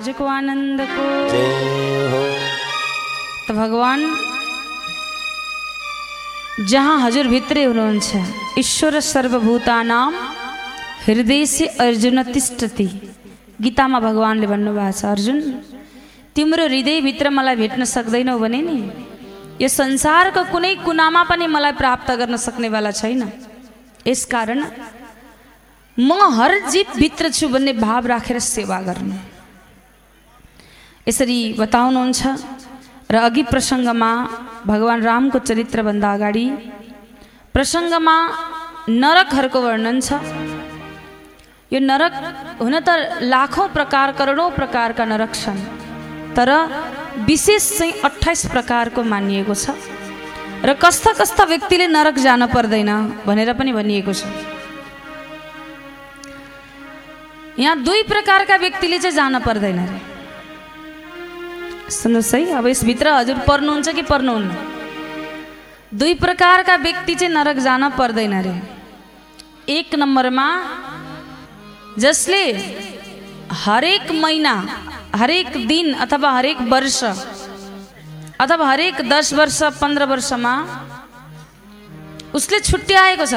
आनन्दको जय हो। त भगवान् जहाँ हजुरभित्रै हुनुहुन्छ ईश्वर सर्वभूतानां हृदय से अर्जुन तिष्ठति। गीतामा भगवान्ले भन्नुभएको छ अर्जुन। तिम्रो हृदयभित्र मलाई भेट्न सक्दैनौ भने नि। यो संसारको कुनै कुनामा पनि मलाई प्राप्त गर्न सक्नेवाला छैन। यसकारण म हर जीवभित्र छु भन्ने भाव राखेर सेवा गर्नु। यसरी बताउनुहुन्छ र अघि प्रसङ्गमा भगवान् रामको चरित्रभन्दा अगाडि प्रसङ्गमा नरकहरूको वर्णन छ। यो नरक हुन त लाखौँ प्रकार करोडौँ प्रकारका नरक छन् तर विशेष चाहिँ अठाइस प्रकारको मानिएको छ र कस्ता कस्ता व्यक्तिले नरक जान पर्दैन भनेर पनि भनिएको छ। यहाँ दुई प्रकारका व्यक्तिले चाहिँ जान पर्दैन। अरे सुन्नुहोस् है अब यसभित्र हजुर पर्नुहुन्छ कि पर्नुहुन्न? दुई प्रकारका व्यक्ति चाहिँ नरक जान पर्दैन अरे एक नम्बरमा जसले हरेक महिना हरेक दिन अथवा हरेक वर्ष अथवा हरेक दस वर्ष पन्ध्र वर्षमा उसले छुट्याएको छ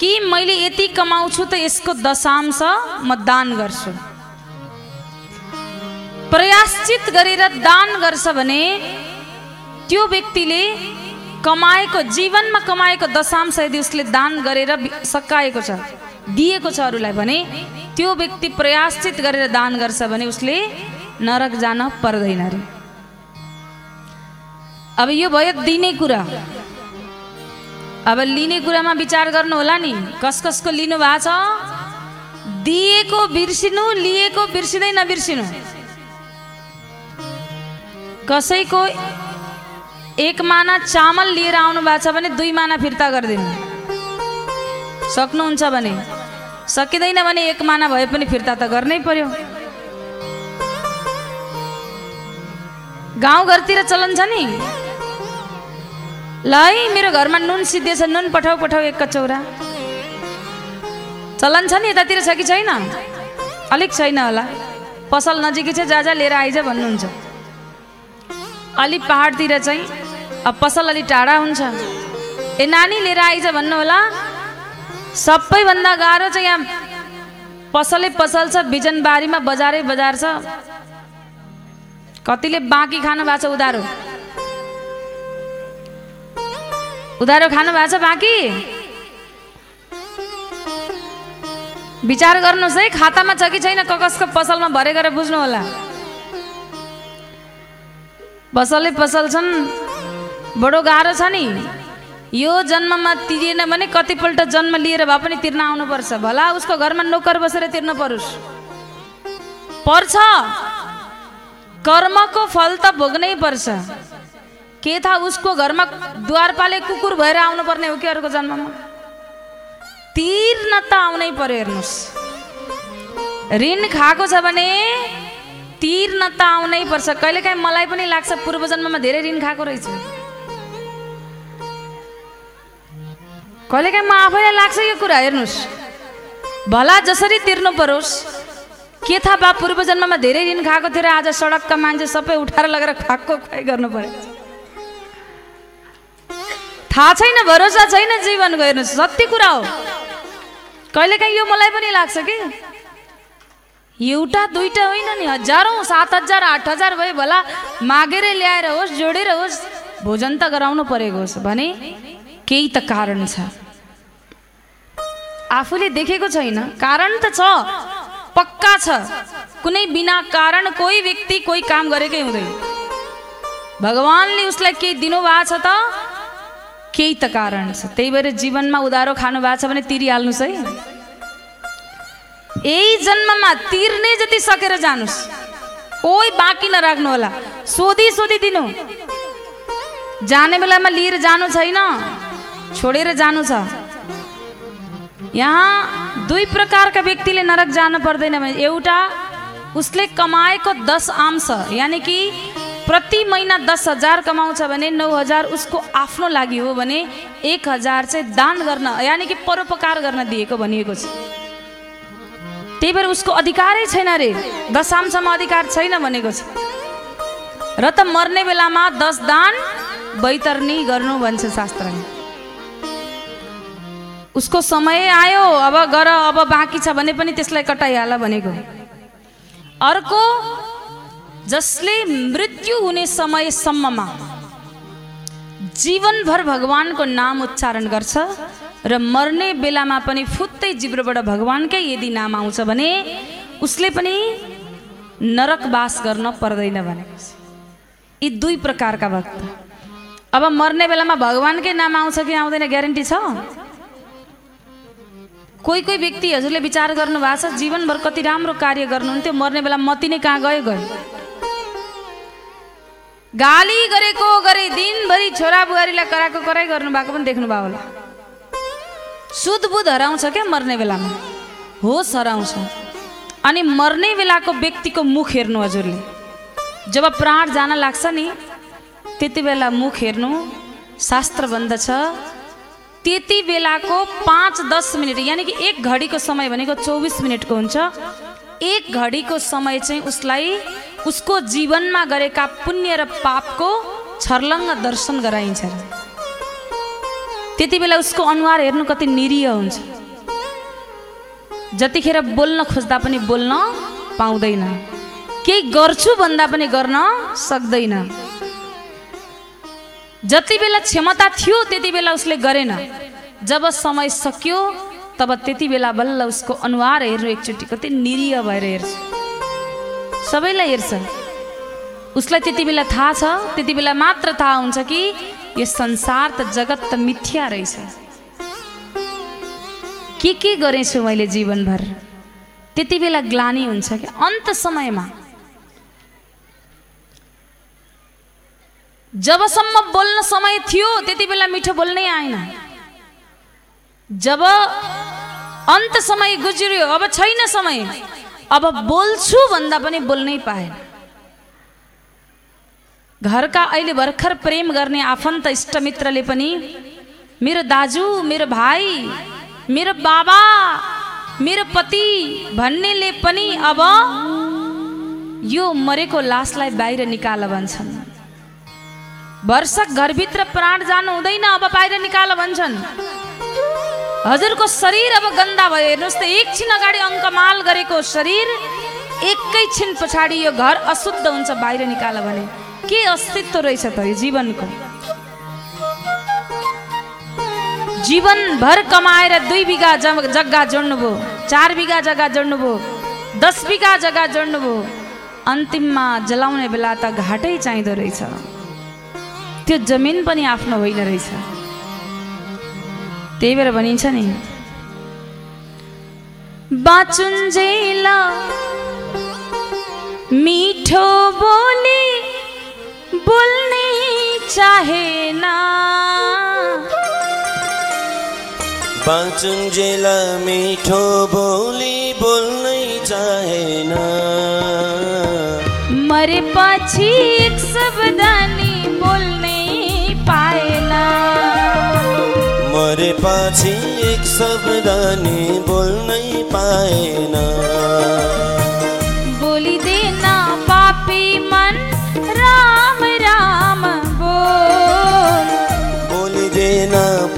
कि मैले यति कमाउँछु त यसको दशांश म दान गर्छु। प्रयाश्चित गरेर दान गर्छ भने त्यो व्यक्तिले कमाएको जीवनमा कमाएको दशांश यदि उसले दान गरेर सकाएको छ दिएको छ अरूलाई भने त्यो व्यक्ति प्रयाश्चित गरेर दान गर्छ भने उसले नरक जान पर्दैन अरे। अब यो भयो दिने कुरा। अब लिने कुरामा विचार गर्नु होला नि कस कसको लिनु भएको छ? दिएको बिर्सिनु लिएको बिर्सिँदै नबिर्सिनु। कसैको एक माना चामल लिएर आउनु भएको छ भने दुई माना फिर्ता गरिदिनु। सक्नुहुन्छ भने। सकिँदैन भने एक माना भए पनि फिर्ता त गर्नै पर्यो। गाउँघरतिर चलन छ नि। ल है मेरो घरमा नुन सिद्धिएछ नुन पठाउ पठाउ एक कचौरा। चलन छ नि यतातिर छ कि छैन? अलिक छैन होला। पसल नजिकै छ जा लिएर आइज भन्नुहुन्छ। अलि पहाडतिर चाहिँ अब पसल अलि टाढा हुन्छ। ए नानी लिएर आइज भन्नु होला सबैभन्दा गाह्रो चाहिँ यहाँ पसलै पसल छ बिजनबारीमा बजारै बजार छ। कतिले बाँकी खानु भएको छ उधारो। उधारो खानु भएको छ बाँकी? विचार गर्नुहोस् है खातामा छ कि छैन ककसको पसलमा भरे गरेर बुझ्नु होला पसलै पसल छन्। बडो गाह्रो छ नि। यो जन्ममा तिरिएन भने कतिपल्ट जन्म लिएर भए पनि तिर्न आउनुपर्छ। भला उसको घरमा नोकर बसेर तिर्न परोस्। पर्छ। कर्मको फल त भोग्नै पर्छ। के थाहा उसको घरमा द्वारपाले कुकुर भएर आउनुपर्ने हो कि अरूको जन्ममा? तिर्न त आउनै पर्यो हेर्नुहोस्। ऋण खाएको छ भने तिर्न त आउनै पर्छ। कहिलेकाहीँ मलाई पनि लाग्छ पूर्व जन्ममा धेरै ऋण खाएको रहेछु। कहिलेकाहीँ म आफैलाई लाग्छ यो कुरा हेर्नुहोस्। भला जसरी तिर्नु परोस् के थाहा बा पूर्व जन्ममा धेरै ऋण खाएको थियो र आज सडकका मान्छे सबै उठाएर लगेर खाएको खुवाइ गर्नु पर्यो थाहा छैन भरोसा छैन जीवनको हेर्नुहोस् सत्य कुरा हो। कहिलेकाहीँ यो मलाई पनि लाग्छ कि? एउटा दुइटा होइन नि? हजारौँ सात हजार आठ हजार भयो भला। मागेर ल्याएर होस् जोडेर होस् भोजन त गराउनु परेको होस्। भने केही त कारण छ। आफूले देखेको छैन। कारण त छ। पक्का छ। कुनै बिना कारण कोही व्यक्ति कोही काम गरेकै हुँदैन। भगवान्ले उसलाई केही दिनुभएको छ त? केही त कारण छ। त्यही भएर जीवनमा उधारो खानु भएको छ भने तिरिहाल्नुहोस् है। यही जन्ममा तिर्ने जति सकेर जानुहोस् कोही बाँकी नराख्नु होला। सोधी सोधी दिनु। जाने बेलामा लिएर जानु छैन। छोडेर जानु छ। यहाँ दुई प्रकारका व्यक्तिले नरक जानु पर्दैन भने एउटा उसले कमाएको दस अंश यानि कि प्रति महिना दस हजार कमाउँछ भने नौ हजार उसको आफ्नो लागि हो भने एक हजार चाहिँ दान गर्न यानि कि परोपकार गर्न दिएको भनिएको छ। त्यही भएर उसको अधिकारै छैन रे। दशांशमा अधिकार छैन भनेको छ। र त मर्ने बेलामा दस दान बैतरनी गर्नु भन्छ शास्त्रले। उसको समय आयो अब गर अब बाँकी छ भने पनि त्यसलाई कटाइहाल भनेको। अर्को जसले मृत्यु हुने समयसम्ममा जीवनभर भगवानको नाम उच्चारण गर्छ र मर्ने बेलामा पनि फुत्तै जिब्रोबाट भगवानकै यदि नाम आउँछ भने उसले पनि नरकवास गर्न पर्दैन भनेको छ यी दुई प्रकारका भक्त। अब मर्ने बेलामा भगवानकै नाम आउँछ कि आउँदैन ग्यारेन्टी छ? कोही कोही व्यक्ति हजुरले विचार गर्नु भएको छ जीवनभर कति राम्रो कार्य गर्नुहुन्थ्यो मर्ने बेला मति नै कहाँ गयो गयो? गाली गरेको गरे दिनभरि छोरा बुहारीलाई कराएको कराई गर्नुभएको पनि देख्नुभयो होला। सुध बुध हराउँछ क्या मर्ने बेलामा? होस हराउँछ अनि मर्ने बेलाको व्यक्तिको मुख हेर्नु हजुरले। जब प्राण जान लाग्छ नि त्यति बेला मुख हेर्नु शास्त्र भन्दछ त्यति बेलाको पाँच दस मिनट यानि कि एक घडीको समय भनेको चौबिस मिनटको हुन्छ। एक घडीको समय चाहिँ उसलाई उसको जीवनमा गरेका पुण्य र पापको छर्लङ्ग दर्शन गराइन्छ। त्यति बेला उसको अनुहार हेर्नु कति निरीह हुन्छ। जतिखेर बोल्न खोज्दा पनि बोल्न पाउँदैन। केही गर्छु भन्दा पनि गर्न सक्दैन। जति बेला क्षमता थियो त्यति बेला उसले गरेन। जब समय सक्यो तब त्यति बेला बल्ल उसको अनुहार हेर्नु एकचोटि कति निरीह भएर हेर्छ। सबैलाई हेर्छ। उसलाई त्यति बेला थाहा छ त्यति बेला मात्र थाहा हुन्छ कि यो संसार त जगत त मिथ्या रहेछ। के के गरेछु मैले जीवनभर? त्यति बेला ग्लानी हुन्छ कि अन्त समयमा। जबसम्म बोल्न समय थियो त्यति बेला मिठो बोल्नै आएन। जब अन्त समय गुज्रियो अब छैन समय। अब बोल्छु भन्दा पनि बोल्नै पाएन। घरका अहिले भर्खर प्रेम गर्ने आफन्त इष्टमित्रले पनि मेरो दाजु मेरो भाइ मेरो बाबा मेरो पति भन्नेले पनि अब यो मरेको लासलाई बाहिर निकाल भन्छन्। वर्षक घरभित्र प्राण जानु हुँदैन अब बाहिर निकाल भन्छन्। हजुरको शरीर अब गन्दा भयो। हेर्नुहोस् त एकछिन अगाडि अङ्कमाल गरेको शरीर एकैछिन पछाडि यो घर अशुद्ध हुन्छ बाहिर निकाल भने। के अस्तित्व रहेछ त यो जीवनको? जीवनभर कमाएर दुई बिघा जग- जग्गा जोड्नुभयो चार बिघा जग्गा जोड्नुभयो दस बिघा जग्गा जोड्नुभयो अन्तिममा जलाउने बेला त घाटै चाहिँदो रहेछ। त्यो जमिन पनि आफ्नो होइन रहेछ। त्यही भएर भनिन्छ नि बाचुन्जेल मिठो बोली बोल्ने चाहेन बाँचुन्जेल मिठो बोली बोल्नै चाहेन मरेपछि एक शब्द नि। बोल्नै पाएन मरेपछि एक शब्द नि बोल्नै पाएन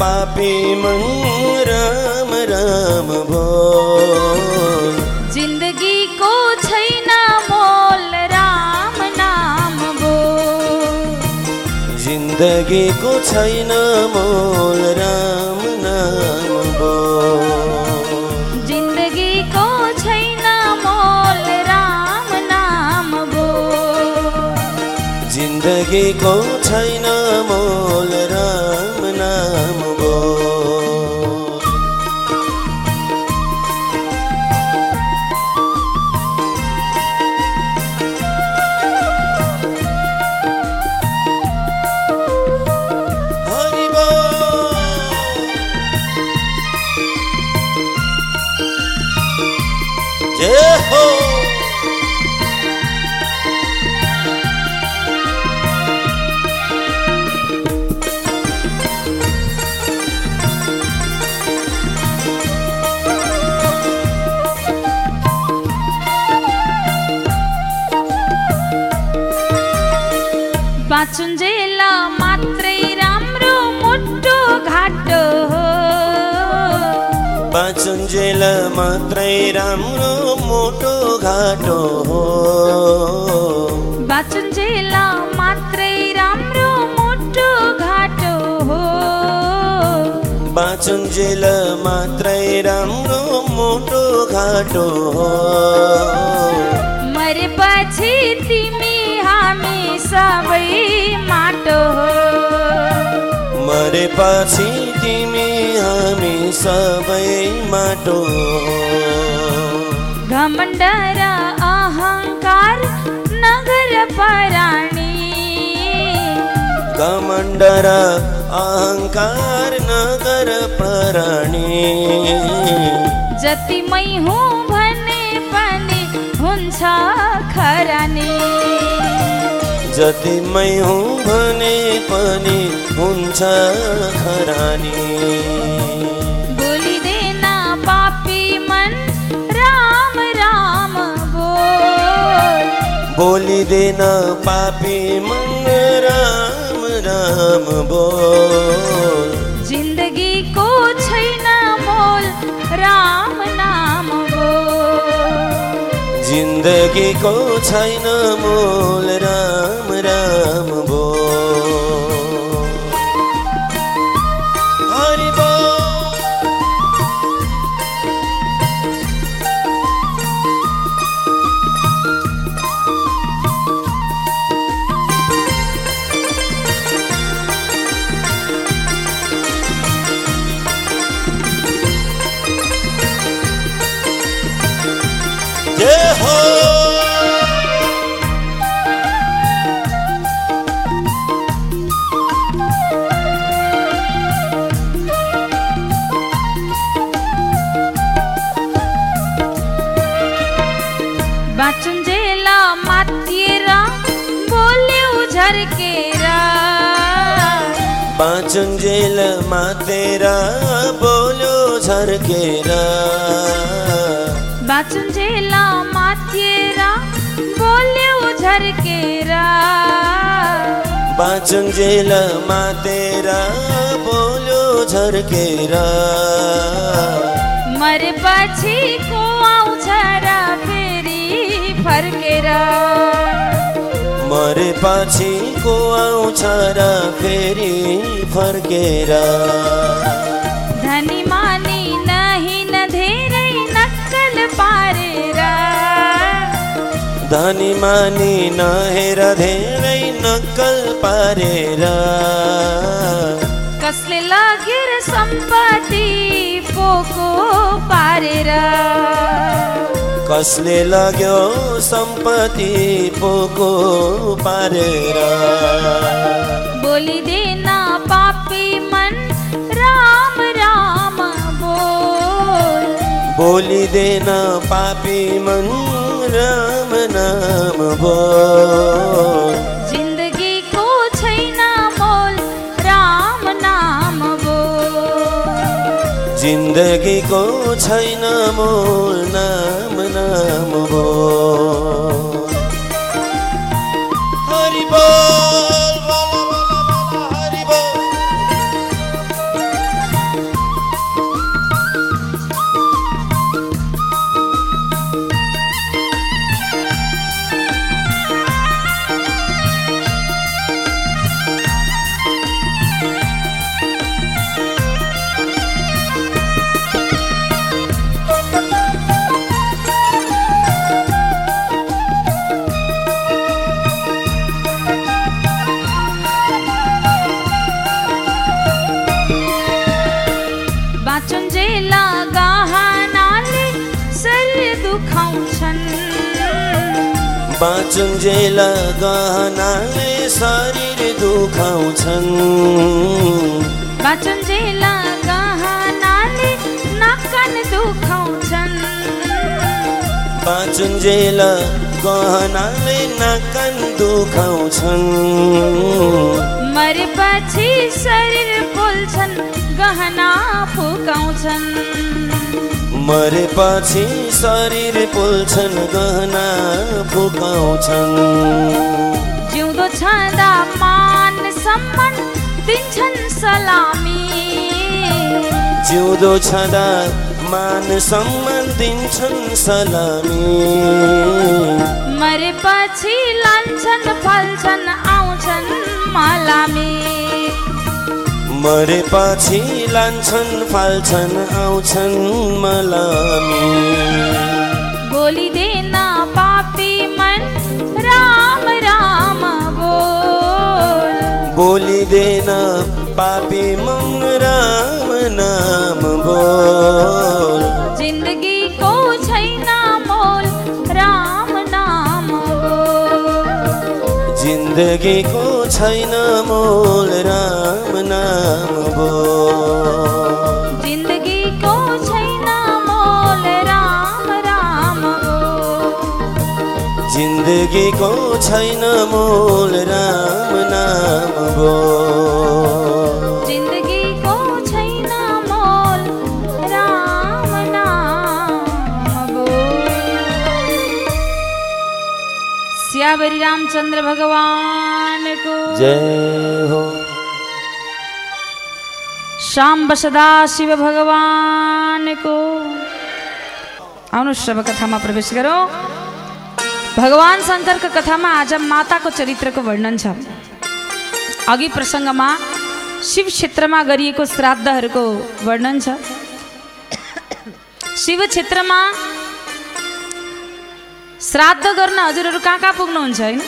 पापी मन राम राम बोल जिन्दगीको छैन मोल राम नाम बोल जिन्दगीको छैन मोल राम नाम बोल जिन्दगीको छैन मोल राम नाम बोल जिन्दगीको छैन मोल बाँचुन्जेल मात्रै राम्रो मोटो घाटो हो। बाचुन्जेल मात्रै राम्रो मुटु घाटो हो। बाँचुन्जेल मात्रै राम्रो मोटो घाटो हो। मरेपछि तिमी हामी सबै माटो हो। मरेपछि तिमी हामी सबै माटो। घमण्ड र अहङ्कार नगर पराणी। घमण्ड र अहङ्कार नगर प्राणी। जति मै हुँ भने पनि हुन्छ खरानी। जति मै हुँ भने पनि हुन्छ खरानी। बोलिदेन पापी मन राम राम बोल। बोलिदेन पापी मन राम राम बोल। जिन्दगीको छैन मोल राम नाम जिन्दगीको छैन मोल राम राम बोल। बाचुन्जेल मातिएर बोल्यौ झर्केर। बाँचुन्जेल मातेर बोल्यो झर्केर। बाचुन्जेल मातिएर बोल्यौ झर्केर। बाँचुन्जेल मातेर बोल्यो झर्केर। मरेपछि को आउँछ र फेरि फर्केर मरेपछि को आउँछ र फेरि फर्केर। धनी मानी नहिन धेरै नक्कल पारेर। धनी मानी नहेर धेरै नक्कल पारेर। कसले लगेर सम्पत्ति पोको पारेर। कसले लग्यो सम्पत्ति पोको पारेर। बोलिदेन पापी मन राम राम बोल। बोलिदेन पापी मन राम नाम बोल। जिन्दगीको छैन मोल राम नाम बोल। जिन्दगीको छैन मोल नाम बाँचुन्जेल गहनाले नाकन दुखाउँछन्। मरेपछि शरीर पोल्छन् गहना फुकाउँछन्। मरेपछि शरीर पोल्छन् गहना फुकाउँछन्। जिउँदो छँदा मा सम्मान दिन्छन् सलामी। जिउँदो छँदा मान सम्मान दिन्छन् सलामी मरेपछि लान्छन् फल्छन् आउँछन् मलामी। मरेपछि लान्छन् फाल्छन् आउँछन् मलामी। बोलिदेन पापी मन राम राम बोल। बोलिँदैन पापी मङ राम नाम बोल। जिन्दगीको छैन मोल राम नाम बोल। जिन्दगीको छैन मोल राम नाम बोल। जिन्दगीको छैन मोल राम नाम बोल जिन्दगीको छैन मोल राम नाम बोल श्यावरी रामचन्द्र भगवानको जय हो। श्याम सदा शिव भगवानको आउनुहोस् अब कथामा प्रवेश गरौँ भगवान शङ्करको कथामा आज माताको चरित्रको वर्णन छ अघि प्रसङ्गमा शिव क्षेत्रमा गरिएको श्राद्धहरूको वर्णन छ शिव क्षेत्रमा श्राद्ध गर्न हजुरहरू कहाँ कहाँ पुग्नुहुन्छ होइन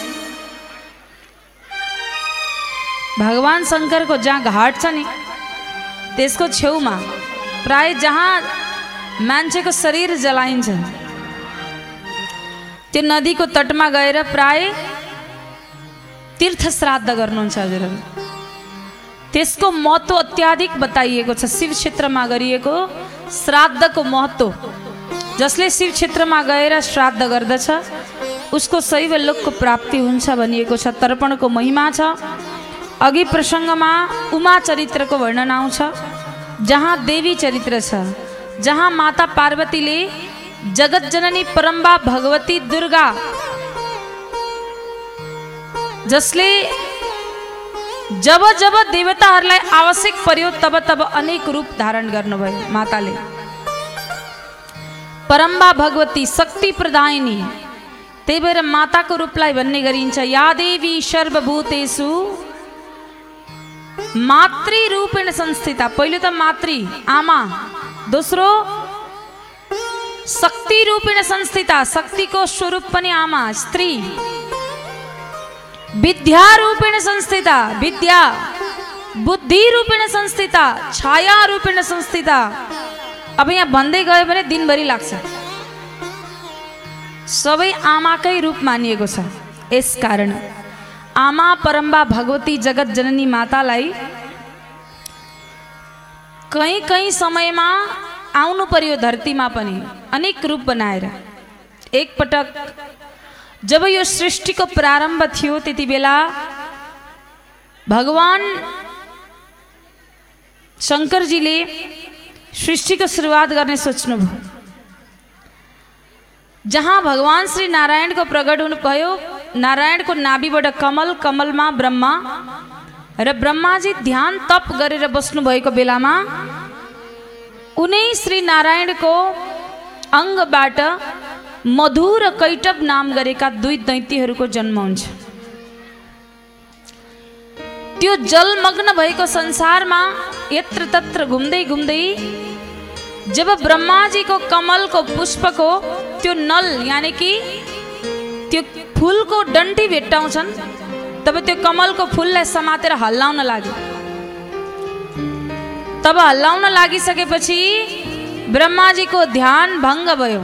भगवान शङ्करको जहाँ घाट छ नि त्यसको छेउमा प्राय जहाँ मान्छेको शरीर जलाइन्छ त्यो नदीको तटमा गएर प्राय तीर्थ श्राद्ध गर्नुहुन्छ हजुरहरू। त्यसको महत्त्व अत्याधिक बताइएको छ। शिव क्षेत्रमा गरिएको श्राद्धको महत्त्व। जसले शिव क्षेत्रमा गएर श्राद्ध गर्दछ उसको शैव लोकको प्राप्ति हुन्छ भनिएको छ। तर्पणको महिमा छ। अघि प्रसङ्गमा उमा चरित्रको वर्णन आउँछ। जहाँ देवी चरित्र छ जहाँ माता पार्वतीले जगत जननी परम्बा भगवती दुर्गा। जसले जब जब देवताहरूलाई आवश्यक पर्यो तब तब अनेक रूप धारण गर्नुभयो परम्बा भगवती शक्ति प्रदायिनी त्यही भएर माताको रूपलाई भन्ने गरिन्छ या देवी सर्वभूतेषु मातृ रूपेण संस्थिता। पहिलो त मातृ आमा दोस्रो शक्ति रूपेण संस्थिता शक्तिको स्वरूप पनि आमा स्त्री। विद्या रूपेण संस्थिता विद्या। बुद्धि रूपेण संस्थिता छाया रूपेण संस्थिता। अब यहाँ भन्दै गयो भने दिनभरि लाग्छ। सबै आमाकै रूप मानिएको छ। यस कारण आमा परम्बा भगवती जगत जननी मातालाई कहीँ कहीँ समयमा आउनु पर्यो धरतीमा पनि अनेक रूप बनाएर एकपटक जब यो सृष्टिको प्रारम्भ थियो त्यति बेला भगवान शङ्करजीले सृष्टिको सुरुवात गर्ने सोच्नुभयो जहाँ भगवान श्री नारायणको प्रकट हुनुभयो नारायणको नाभिबाट कमल कमलमा ब्रह्मा र ब्रह्माजी ध्यान तप गरेर बस्नुभएको बेलामा उनै श्री नारायणको अङ्गबाट मधु र कैटब नाम गरेका दुई दैत्यहरूको जन्म हुन्छ। त्यो जलमग्न भएको संसारमा यत्र तत्र घुम्दै घुम्दै जब ब्रह्माजीको कमलको पुष्पको त्यो नल यानि कि त्यो फुलको डन्ठी भेट्टाउँछन् तब त्यो कमलको फुललाई समातेर हल्लाउन लाग्यो। तब हल्लाउन लागिसकेपछि ब्रह्माजीको ध्यान भङ्ग भयो।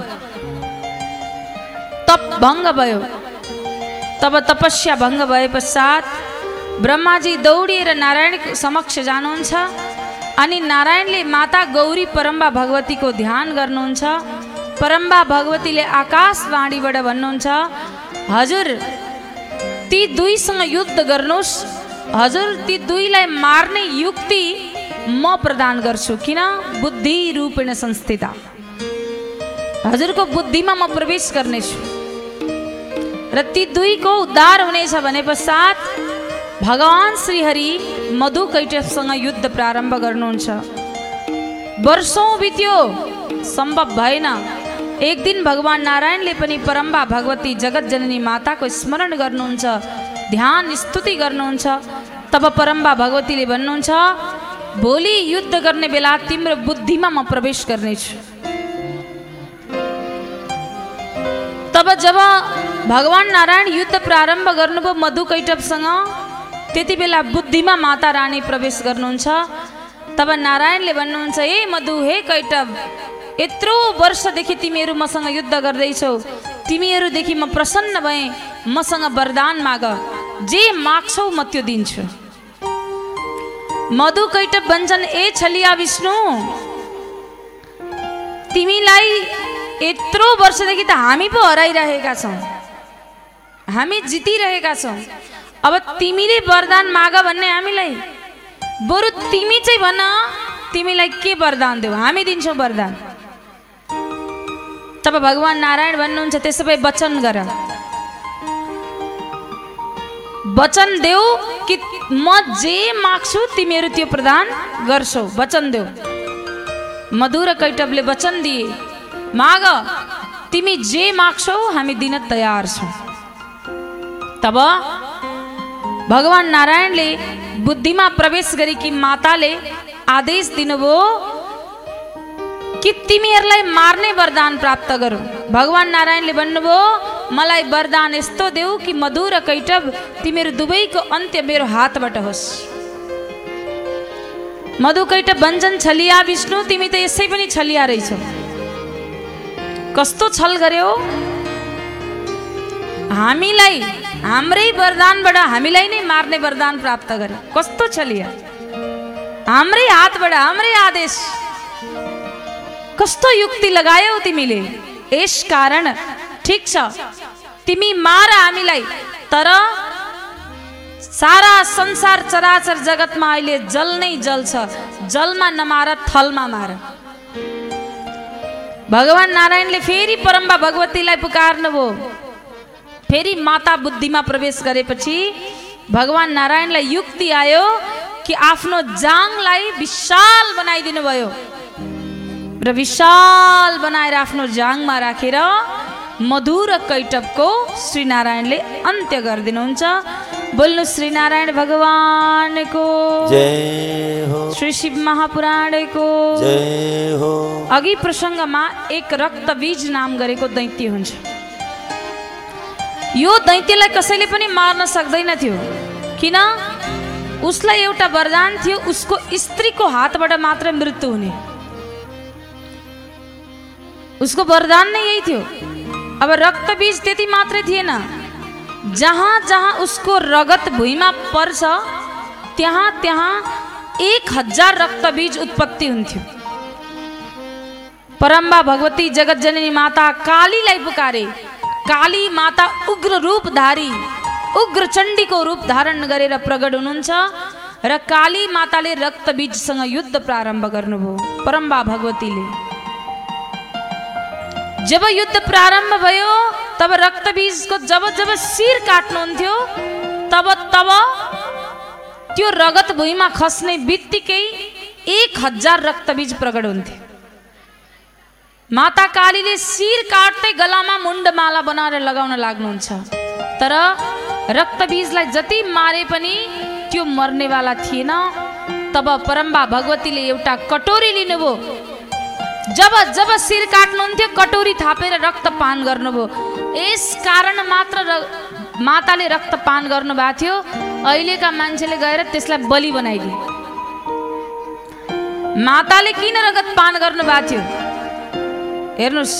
तप भङ्ग भयो। तब तपस्या भङ्ग भए पश्चात ब्रह्माजी दौडिएर नारायण समक्ष जानुहुन्छ अनि नारायणले माता गौरी परम्बा भगवतीको ध्यान गर्नुहुन्छ। परम्बा भगवतीले आकाशवाणीबाट भन्नुहुन्छ हजुर ती दुईसँग युद्ध गर्नुहोस्। हजुर ती दुईलाई मार्ने युक्ति म प्रदान गर्छु। किन? बुद्धि रूपेण संस्थिता। हजुरको बुद्धिमा म प्रवेश गर्नेछु र ती दुईको उद्धार हुनेछ भने पश्चात भगवान् श्रीहरि मधु कैटवसँग युद्ध प्रारम्भ गर्नुहुन्छ। वर्षौँ बित्यो। सम्भव भएन। एक दिन भगवान् नारायणले पनि परम्बा भगवती जगत जननी माताको स्मरण गर्नुहुन्छ ध्यान स्तुति गर्नुहुन्छ। तब परम्बा भगवतीले भन्नुहुन्छ भोलि युद्ध गर्ने बेला तिम्रो बुद्धिमा म प्रवेश गर्नेछु तब जब भगवान् नारायण युद्ध प्रारम्भ गर्नुभयो मधु कैटवसँग त्यति बेला बुद्धिमा माता रानी प्रवेश गर्नुहुन्छ। तब नारायणले भन्नुहुन्छ हे मधु हे कैटव यत्रो वर्षदेखि तिमीहरू मसँग युद्ध गर्दैछौ। तिमीहरूदेखि म प्रसन्न भएँ मसँग वरदान माग। जे माग्छौ म त्यो दिन्छु। मधु कैटव भन्छन् ए छलिया विष्णु। तिमीलाई यत्रो वर्षदेखि त हामी पो हराइरहेका छौँ। हामी जितिरहेका छौँ। अब तिमीले वरदान माग भन्ने हामीलाई बरु तिमी चाहिँ भन तिमीलाई के वरदान देऊ? हामी दिन्छौँ वरदान। तब भगवान् नारायण भन्नुहुन्छ त्यसो भए वचन गर। वचन देऊ कि म जे माग्छु तिमीहरू त्यो प्रदान गर्छौ। वचन देऊ। मधुर कैटवले वचन दिए। माग तिमी जे माग्छौ हामी दिन तयार छौँ। तब भगवान् नारायणले बुद्धिमा प्रवेश गरेकी माताले आदेश दिनुभयो कि तिमीहरूलाई मार्ने वरदान प्राप्त गरौँ। भगवान् नारायणले भन्नुभयो मलाई वरदान यस्तो देऊ कि मधु र कैटव तिमीहरू दुवैको अन्त्य मेरो हातबाट होस्। मधु कैटव भन्छन् छलिया विष्णु तिमी त यसै पनि छलिया रहेछौ। कस्तो छल गर्यो? हामीलाई हाम्रै वरदानबाट हामीलाई नै मार्ने वरदान प्राप्त गरे। कस्तो छलिया? हाम्रै हातबाट हाम्रै आदेश। कस्तो युक्ति लगायौ तिमीले। यस कारण ठिक छ। तिमी मार हामीलाई। तर सारा संसार चराचर जगतमा अहिले जल नै जल छ। जलमा नमार थलमा मार। भगवान् नारायणले फेरि परम्बा भगवतीलाई पुकार्नुभयो। फेरि माता बुद्धिमा प्रवेश गरेपछि भगवान् नारायणलाई युक्ति आयो कि आफ्नो जाङलाई विशाल बनाइदिनु भयो र विशाल बनाएर आफ्नो जाङमा राखेर मधुर कैटवको श्रीनारायणले अन्त्य गरिदिनुहुन्छ। बोल्नु श्रीनारायण भगवानको। श्री शिव महापुराणको। अघि प्रसङ्गमा एक रक्तबीज नाम गरेको दैत्य हुन्छ। यो दैत्यलाई कसैले पनि मार्न सक्दैन थियो। किन? उसलाई एउटा वरदान थियो उसको स्त्रीको हातबाट मात्र मृत्यु हुने। उसको वरदान नै यही थियो। अब रक्तबीज त्यति मात्रै थिएन। जहाँ जहाँ उसको रगत भुइँमा पर्छ त्यहाँ त्यहाँ एक हजार रक्तबीज उत्पत्ति हुन्थ्यो। परम्बा भगवती जगत जननी माता कालीलाई पुकारे। काली माता उग्र रूपधारी उग्र चण्डीको रूप धारण गरेर प्रगट हुनुहुन्छ र काली माताले रक्तबीजसँग युद्ध प्रारम्भ गर्नुभयो परम्बा भगवतीले। जब युद्ध प्रारम्भ भयो तब रक्तबीजको जब जब शिर काट्नुहुन्थ्यो तब तब त्यो रगत भुइँमा खस्ने बित्तिकै एक हजार रक्तबीज प्रकट हुन्थ्यो माता कालीले शिर काट्दै गलामा मुण्डमाला बनाएर लगाउन लाग्नुहुन्छ। तर रक्तबीजलाई जति मारे पनि त्यो मर्नेवाला थिएन। तब परम्बा भगवतीले एउटा कटोरी लिनुभयो। जब जब शिर काट्नुहुन्थ्यो कटोरी थापेर रक्त पान गर्नुभयो। यस कारण मात्र र माताले रक्त पान गर्नुभएको थियो। अहिलेका मान्छेले गएर त्यसलाई बलि बनाइदिए। माताले किन रगत पान गर्नुभएको थियो? हेर्नुहोस्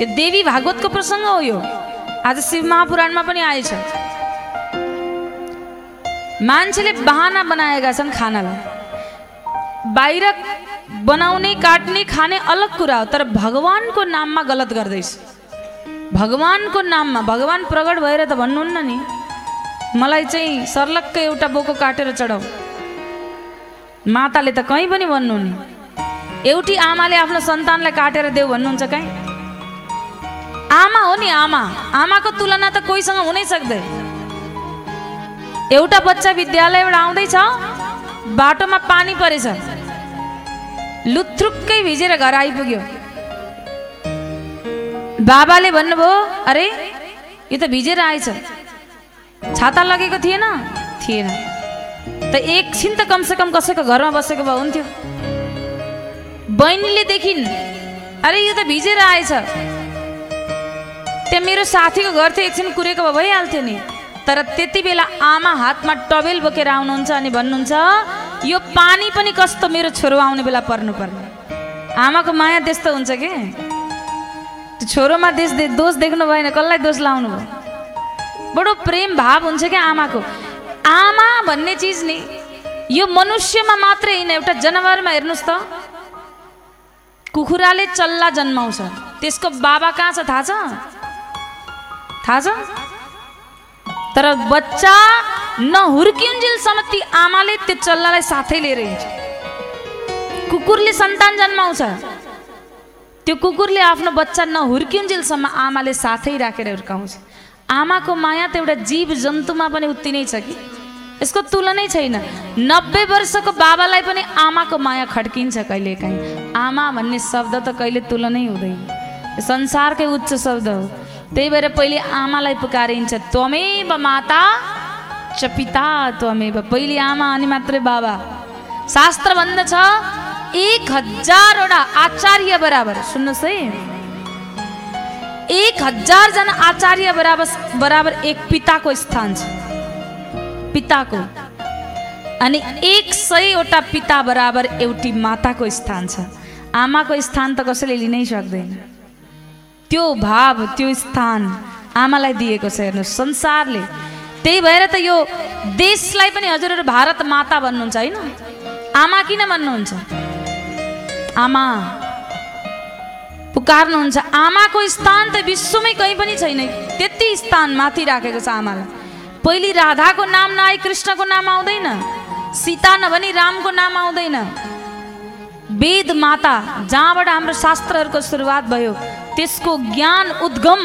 यो देवी भागवतको प्रसङ्ग हो यो। आज शिव महापुराणमा पनि आएछ। मान्छेले बहाना बनाएका छन् खानालाई। बाहिर बनाउने काट्ने खाने अलग कुरा हो तर भगवान्को नाममा गलत गर्दैछ। भगवान्को नाममा भगवान् प्रगट भएर त भन्नुहुन्न नि। मलाई चाहिँ सर्लक्क एउटा बोको काटेर चढाऊ। माताले त कहीँ पनि भन्नु नि। एउटी आमाले आफ्नो सन्तानलाई काटेर देऊ भन्नुहुन्छ कहीँ। आमा हो नि आमा। आमाको तुलना त कोहीसँग हुनै सक्दैन। एउटा बच्चा विद्यालयबाट आउँदैछ बाटोमा पानी परेछ। लुथ्रुक्कै भिजेर घर आइपुग्यो। बाबाले भन्नुभयो अरे यो त भिजेर आएछ छाता लगेको थिएन? थिएन। त एकछिन त कमसेकम कसैको घरमा बसेको भए हुन्थ्यो। बहिनीले देखिन् अरे यो त भिजेर आएछ त्यहाँ मेरो साथीको घर थियो एकछिन कुरेको भए भइहाल्थ्यो नि। तर त्यति बेला आमा हातमा टवेल बोकेर आउनुहुन्छ अनि भन्नुहुन्छ यो पानी पनि कस्तो मेरो छोरो आउने बेला पर्नुपर्ने आमाको माया त्यस्तो हुन्छ कि? छोरोमा देश दे दोष देख्नु भएन कसलाई दोष लाउनु भयो? बडो प्रेम भाव हुन्छ क्या आमाको? आमा भन्ने चिज नि यो मनुष्यमा मात्रै होइन एउटा जनावरमा हेर्नुहोस् त। कुखुराले चल्ला जन्माउँछ। त्यसको बाबा कहाँ छ थाहा छ? थाहा छ? तर बच्चा नहुर्किन्जेलसम्म ती आमाले त्यो चल्लालाई साथै लिएर हिँड्छ। कुकुरले सन्तान जन्माउँछ। त्यो कुकुरले आफ्नो बच्चा नहुर्किन्जेलसम्म आमाले साथै राखेर हुर्काउँछ। आमाको माया त एउटा जीव जन्तुमा पनि उति नै छ कि? यसको तुलनै छैन। नब्बे वर्षको बाबालाई पनि आमाको माया खड्किन्छ कहिलेकाहीँ। आमा भन्ने शब्द त कहिले तुलनै हुँदैन। संसारकै उच्च शब्द हो। त्यही भएर पहिले आमालाई पुकारिन्छ त्वमेव माता च पिता त्वमेव पहिले आमा अनि मात्रै बाबा। शास्त्र भन्दछ एक हजारवटा आचार्य बराबर। सुन्नुहोस् है एक हजारजना आचार्य बराबर बराबर एक पिताको स्थान छ। पिताको। अनि एक सयवटा पिता बराबर एउटी माताको स्थान छ। आमाको स्थान त कसैले लिनै सक्दैन। त्यो भाव त्यो स्थान आमालाई दिएको छ हेर्नुहोस् संसारले त्यही भएर त यो देशलाई पनि हजुरहरू भारत माता भन्नुहुन्छ होइन? आमा किन भन्नुहुन्छ? आमा पुकार्नुहुन्छ। आमाको स्थान त विश्वमै कहीँ पनि छैन। त्यति स्थान माथि राखेको छ आमालाई। पहिले राधाको नाम नआई कृष्णको नाम आउँदैन। सीता नभनी रामको नाम आउँदैन। वेद माता जहाँबाट हाम्रो शास्त्रहरूको सुरुवात भयो त्यसको ज्ञान उद्गम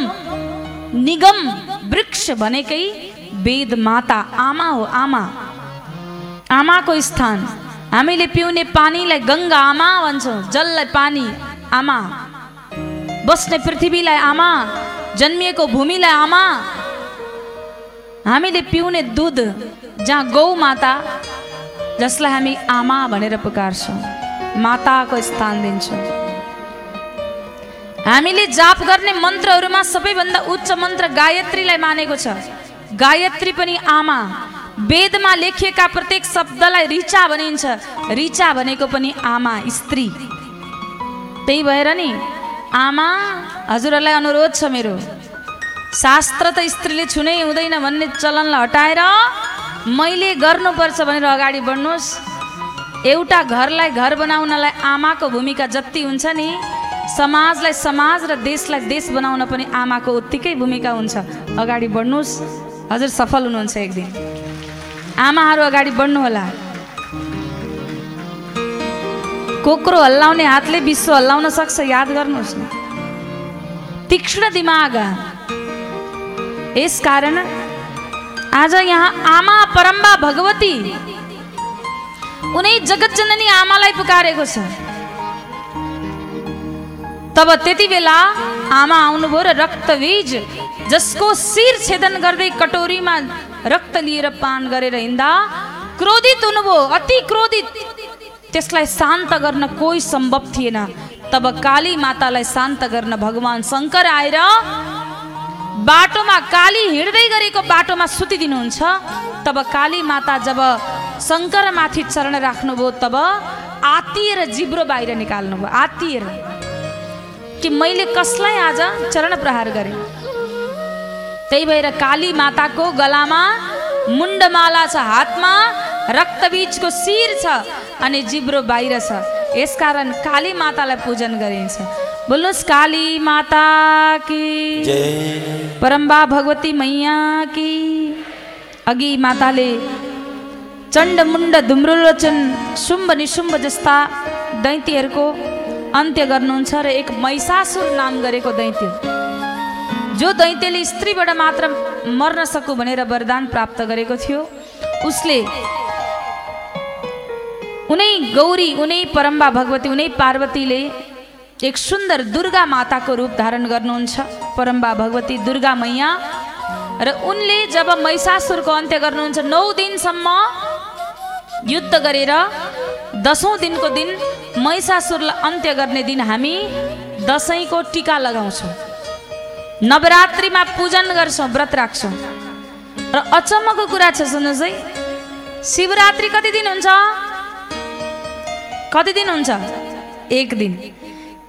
निगम वृक्ष भनेकै वेद माता आमा हो आमा। आमाको स्थान। हामीले पिउने पानीलाई गङ्गा आमा भन्छौँ जललाई पानी आमा। बस्ने पृथ्वीलाई आमा जन्मिएको भूमिलाई आमा। हामीले पिउने दुध जहाँ गौ माता जसलाई हामी आमा भनेर पुकार्छौँ माताको स्थान दिन्छौँ। हामीले जाप गर्ने मन्त्रहरूमा सबैभन्दा उच्च मन्त्र गायत्रीलाई मानेको छ। गायत्री पनि आमा। वेदमा लेखिएका प्रत्येक शब्दलाई ऋचा भनिन्छ। ऋचा भनेको पनि आमा स्त्री। त्यही भएर नि आमा हजुरहरूलाई अनुरोध छ मेरो। शास्त्र त स्त्रीले छुनै हुँदैन भन्ने चलनलाई हटाएर मैले गर्नुपर्छ भनेर अगाडि बढ्नुहोस्। एउटा घरलाई घर बनाउनलाई आमाको भूमिका जति हुन्छ नि समाजलाई समाज र देशलाई देश बनाउन पनि आमाको उत्तिकै भूमिका हुन्छ। अगाडि बढ्नुहोस्। हजुर सफल हुनुहुन्छ एक दिन। आमाहरू अगाडि बढ्नु होला कोक्रो हल्लाउने हातले विश्व हल्लाउन सक्छ याद गर्नुहोस् न। तीक्ष्ण दिमाग। यस कारण आज यहाँ आमा परम्बा भगवती उनै जगत जननी आमालाई पुकारेको छ। तब त्यति बेला आमा आउनुभयो र रक्तबीज जसको शिर छेदन गर्दै कटोरीमा रक्त लिएर पान गरेर हिँड्दा क्रोधित हुनुभयो अति क्रोधित। त्यसलाई शान्त गर्न कोही सम्भव थिएन। तब काली मातालाई शान्त गर्न भगवान् शङ्कर आएर बाटोमा काली हिँड्दै गरेको बाटोमा सुतिदिनुहुन्छ। तब काली माता जब शङ्करमाथि चरण राख्नुभयो तब आतिएर जिब्रो बाहिर निकाल्नुभयो आतिएर। कि मैले कसलाई आज चरण प्रहार गरेँ? त्यही भएर काली माताको गलामा मुण्डमाला छ हातमा रक्तबीजको शिर छ अनि जिब्रो बाहिर छ। यसकारण काली मातालाई पूजन गरिन्छ। बोल्नुहोस् काली माता कि। परम्बा भगवती मैया कि। अघि माताले चण्ड मुण्ड धुम्रोलोचन शुम्भ निशुम्भ जस्ता दैत्यहरूको अन्त्य गर्नुहुन्छ र एक महिषासुर नाम गरेको दैत्य। जो दैत्यले स्त्रीबाट मात्र मर्न सकु भनेर वरदान प्राप्त गरेको थियो उसले उनै गौरी उनै परम्बा भगवती उनै पार्वतीले एक सुन्दर दुर्गा माताको रूप धारण गर्नुहुन्छ। परम्बा भगवती दुर्गा मैया र उनले जब महिषासुरको अन्त्य गर्नुहुन्छ नौ दिनसम्म युद्ध गरेर दसौँ दिनको दिन महिषासुरलाई अन्त्य गर्ने दिन हामी दसैँको टिका लगाउँछौँ। नवरात्रिमा पूजन गर्छौँ व्रत राख्छौँ। र अचम्मको कुरा छ सुन्नुहोस् है। शिवरात्रि कति दिन हुन्छ? कति दिन हुन्छ? एक दिन।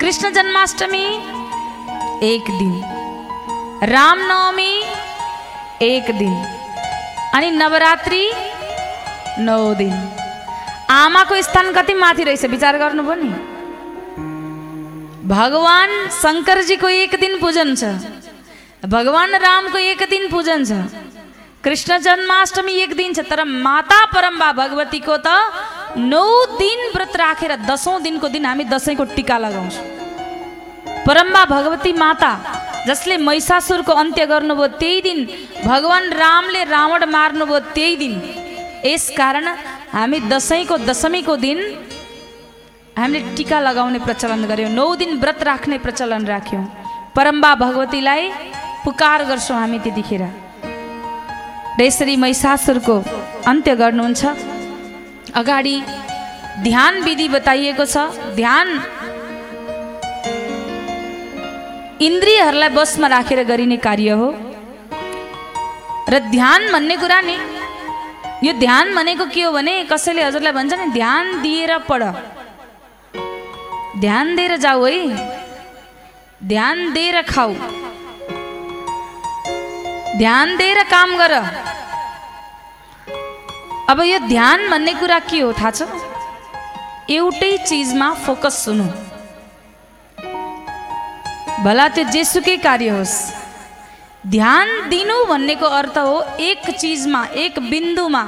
कृष्ण जन्माष्टमी एक दिन। रामनवमी एक दिन। अनि नवरात्रि नौ दिन। आमाको स्थान कति माथि रहेछ? विचार गर्नुभयो नि। भगवान शङ्करजीको एक दिन पूजन छ। भगवान रामको एक दिन पूजन छ। कृष्ण जन्माष्टमी एक दिन छ तर माता परम्बा भगवतीको त नौ दिन व्रत राखेर दसौँ दिनको दिन हामी दसैँको टिका लगाउँछौँ। परम्बा भगवती माता जसले महिषासुरको अन्त्य गर्नुभयो त्यही दिन भगवान् रामले रावण मार्नुभयो त्यही दिन। यस कारण हामी दसैँको दशमीको दिन हामीले टिका लगाउने प्रचलन गऱ्यौँ नौ दिन व्रत राख्ने प्रचलन राख्यौँ। परम्बा भगवतीलाई पुकार गर्छौँ हामी त्यतिखेर। र यसरी महिषासुरको अन्त्य गर्नुहुन्छ। अगाडि ध्यान विधि बताइएको छ। ध्यान इन्द्रियहरूलाई बसमा राखेर गरिने कार्य हो। र ध्यान भन्ने कुरा नि यो ध्यान भनेको के हो भने कसैले हजुरलाई भन्छ नि ध्यान दिएर पढ। ध्यान दिएर जाऊ है। ध्यान दिएर खाऊ। ध्यान दिएर काम गर। अब यो ध्यान भन्ने कुरा के हो थाहा छ? एउटै चिजमा फोकस हुनु। भला त्यो जेसुकै कार्य होस्। ध्यान दिनु भन्नेको अर्थ हो एक चिजमा एक बिन्दुमा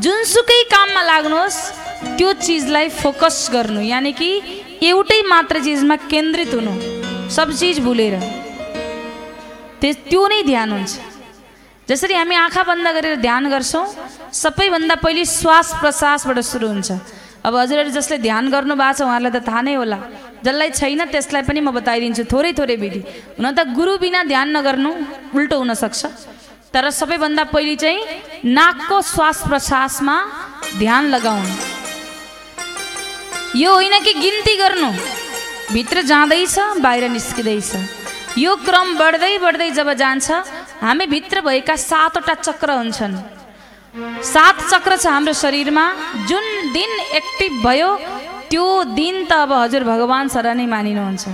जुनसुकै काममा लाग्नुहोस् त्यो चिजलाई फोकस गर्नु यानि कि एउटै मात्र चिजमा केन्द्रित हुनु सब चिज भुलेर त्यो नै ध्यान हुन्छ जसरी हामी आँखा बन्द गरेर ध्यान गर्छौँ सबैभन्दा पहिले श्वास प्रश्वासबाट सुरु हुन्छ अब हजुरहरू जसले ध्यान गर्नु भएको छ उहाँहरूलाई त थाहा नै होला। जसलाई छैन त्यसलाई पनि म बताइदिन्छु। थोरै थोरै विधि। हुन त गुरु बिना ध्यान नगर्नु उल्टो हुनसक्छ। तर सबैभन्दा पहिले चाहिँ नाकको श्वास प्रश्वासमा ध्यान लगाउनु। यो होइन कि गिन्ती गर्नु? भित्र जाँदैछ बाहिर निस्किँदैछ यो क्रम बढ्दै बढ्दै जब जान्छ हामी भित्र भएका सातवटा चक्र हुन्छन्। सात चक्र छ हाम्रो शरीरमा। जुन दिन एक्टिभ भयो त्यो दिन त अब हजुर भगवान् सर नै मानिनुहुन्छ।